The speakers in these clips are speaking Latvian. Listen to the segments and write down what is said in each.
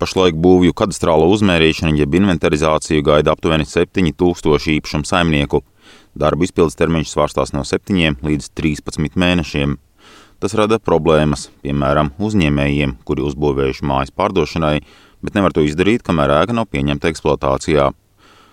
Pašlaik būvju kadastrālo uzmērīšanu, jeb inventarizāciju gaida aptuveni 7000 īpašumu saimnieku. Darba izpildes termiņš svārstās no 7 līdz 13 mēnešiem. Tas rada problēmas, piemēram, uzņēmējiem, kuri uzbūvējuši mājas pārdošanai, bet nevar to izdarīt, kamēr ēka nav pieņemta eksploatācijā.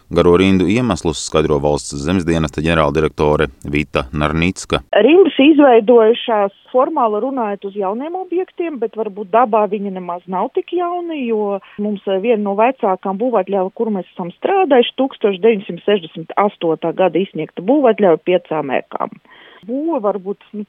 Garo rindu iemeslus skaidro valsts zemesdienesta ģenerāldirektore Vita Narnicka. Rindas izveidojušās formāli runājot uz jauniem objektiem, bet varbūt dabā viņi nemaz nav tik jauni, jo mums viena no vecākām būvatļauju, kur mēs esam strādājuši, 1968. gada izsniegta būvatļauja piecām ēkām būva varbūt nu,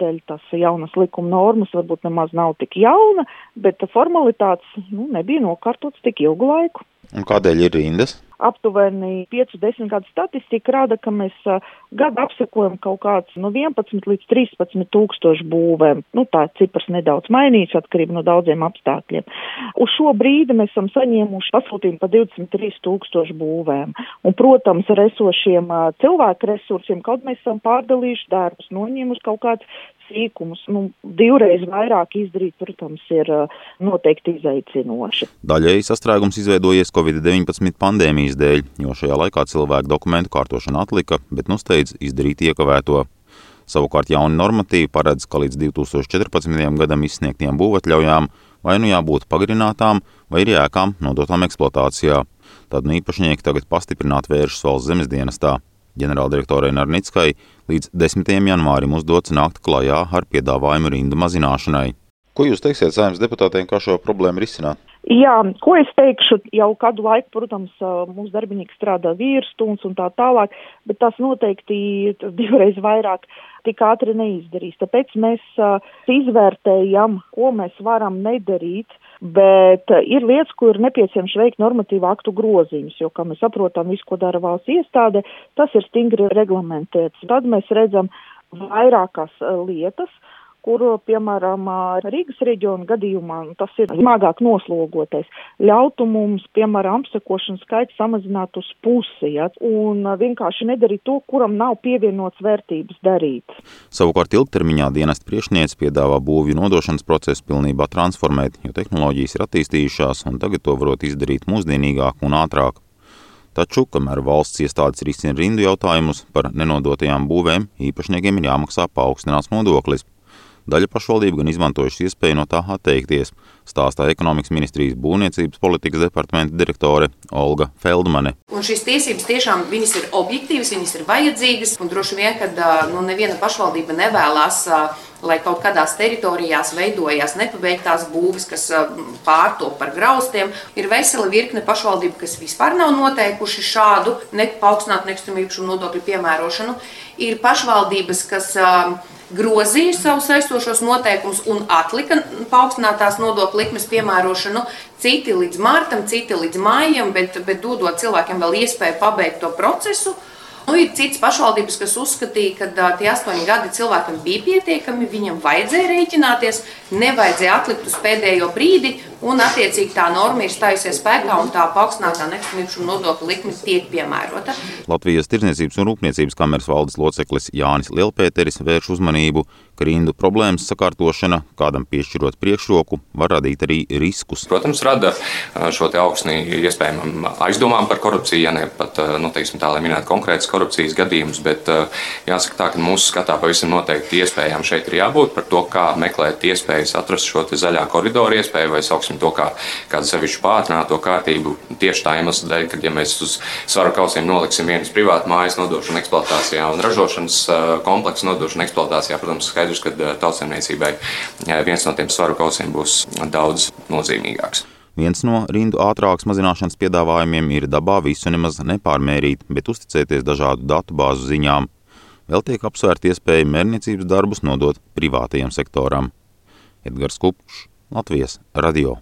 dēļ tās jaunas likuma normas varbūt nemaz nav tik jauna, bet formalitātes nu, nebija nokārtotas tik ilgu laiku. Un kādēļ ir rindas? Aptuveni 5-10 gadu statistika rāda, ka mēs gadu apsekojam kaut kāds no 11 līdz 13 tūkstošu būvēm. Nu, tā cipars nedaudz mainīts atkarībā no daudziem apstākļiem. Uz šo brīdi mēs esam saņēmuši pasūtījumu pa 23 tūkstošu būvēm. Un, protams, ar esošiem cilvēku resursiem, kaut mēs esam pārdalījuši darbus, noņēmuši kaut kāds sīkumus. Nu, divreiz vairāk izdarīt, protams, ir noteikti izaicinoši. Daļēji sastrēgums izveidojies Covid-19 pandēmijas dēļ, jo šajā laikā cilvēku dokumentu kārtošana atlika, bet nu steidz izdarīt iekavēto. Savukārt jauni normatīvi paredz, ka līdz 2014. gadam izsniegtiem būvatļaujām vai nu jābūt pagarinātām, vai ir jēkām nodotām eksploatācijā. Tad nu īpašnieki tagad pastiprināt vēršas valsts zemes dienestā. Ģenerāldirektorai Narnickai līdz 10. janvārim uzdots nākt klajā ar piedāvājumu rindu mazināšanai. Ko jūs teiksiet saimnes deputātiem, kā šo problēmu risināt? Jā, ko es teikšu, jau kādu laiku, protams, mūsu darbinieki strādā vīrstundas un tā tālāk, bet tas noteikti divreiz vairāk tik ātri neizdarīs. Tāpēc mēs izvērtējam, ko mēs varam nedarīt, bet ir lietas, kur ir nepieciešams veikt normatīvu aktu grozījumus, jo, kā mēs saprotam, visu, ko dara valsts iestāde, tas ir stingri reglamentēts. Tad mēs redzam vairākas lietas, kur, piemēram, Rīgas reģiona gadījumā tas ir smagāk noslogotais, ļautu mums, piemēram, apsekošanas skaitu samazināt uz pusi, ja, un vienkārši nedarīt to, kuram nav pievienots vērtības darīt. Savukārt ilgtermiņā dienesta priekšniece piedāvā būvju nodošanas procesu pilnībā transformēt, jo tehnoloģijas ir attīstījušās un tagad to varot izdarīt mūsdienīgāk un ātrāk. Taču, kamēr valsts iestādes risina rindu jautājumus par nenodotajām būvēm, īpašniekiem ir jāmaksā paaugstināts nodoklis. Daļa pašvaldību gan izmantojuši iespēju no tā atteikties, stāstā ekonomikas ministrijas būvniecības politikas departamenta direktore Olga Feldmane. Un šīs tiesības tiešām ir objektīvas, viņas ir vajadzīgas, un droši vien, ka nu, neviena pašvaldība nevēlas lai kaut kādās teritorijās veidojās nepabeigtās būves, kas pārtop par graustiem. Ir vesela virkne pašvaldību, kas vispār nav noteikuši šādu ne paaugstinātu nekustamību nodokļu piemērošanu. Ir pašvaldības, kas grozīja savus saistošos noteikumus un atlika paaugstinātās nodokļu likmes piemērošanu. Citi līdz martam, citi līdz maijam, bet, bet dodot cilvēkiem vēl iespēju pabeigt to procesu. Nu, ir cits pašvaldības, kas uzskatīja, ka uh, tie astoņi gadi cilvēkam bija pietiekami, viņam vajadzēja rēķināties, nevajadzēja atlikt uz pēdējo brīdi, un attiecīgi tā norma ir stājusies spēkā, un tā paaugstinātā nekustamību nodokļu likme tiek piemērota. Latvijas Tirzniecības un Rūpniecības kameras valdes loceklis Jānis Lielpēteris vērš uzmanību, ka rindu problēmas sakārtošana, kādam piešķirot priekšroku, var radīt arī riskus. Protams, rada šo augsni iespējamam aizdomām par korupciju, ja ne pat, nu, teiksim, tā, lai minētu konkrētas korupcijas gadījumus, bet jāsaka tā, ka mūsu skatā pavisam noteikti iespējām šeit ir jābūt par to, kā meklēt iespējas atrast šo zaļā koridoru iespēju vai sauksim to kā kādu sevišķu pātrināto kārtību tieši tā iemesla dēļ, ka ja mēs uz svaru kausiem noliksim vienas privātu mājas nodošanu eksploatācijā un ražošanas kompleksu nodošanu eksploatācijā, protams, skaidrs, ka tautsēmniecībai viens no tiem svaru kausiem būs daudz nozīmīgāks. Viens no rindu ātrākas mazināšanas piedāvājumiem ir dabā visu nemaz nepārmērīt, bet uzticēties dažādu datu bāzu ziņām. Vēl tiek apsvērta iespēja mērniecības darbus nodot privātajam sektoram. Edgars Kupčs, Latvijas radio.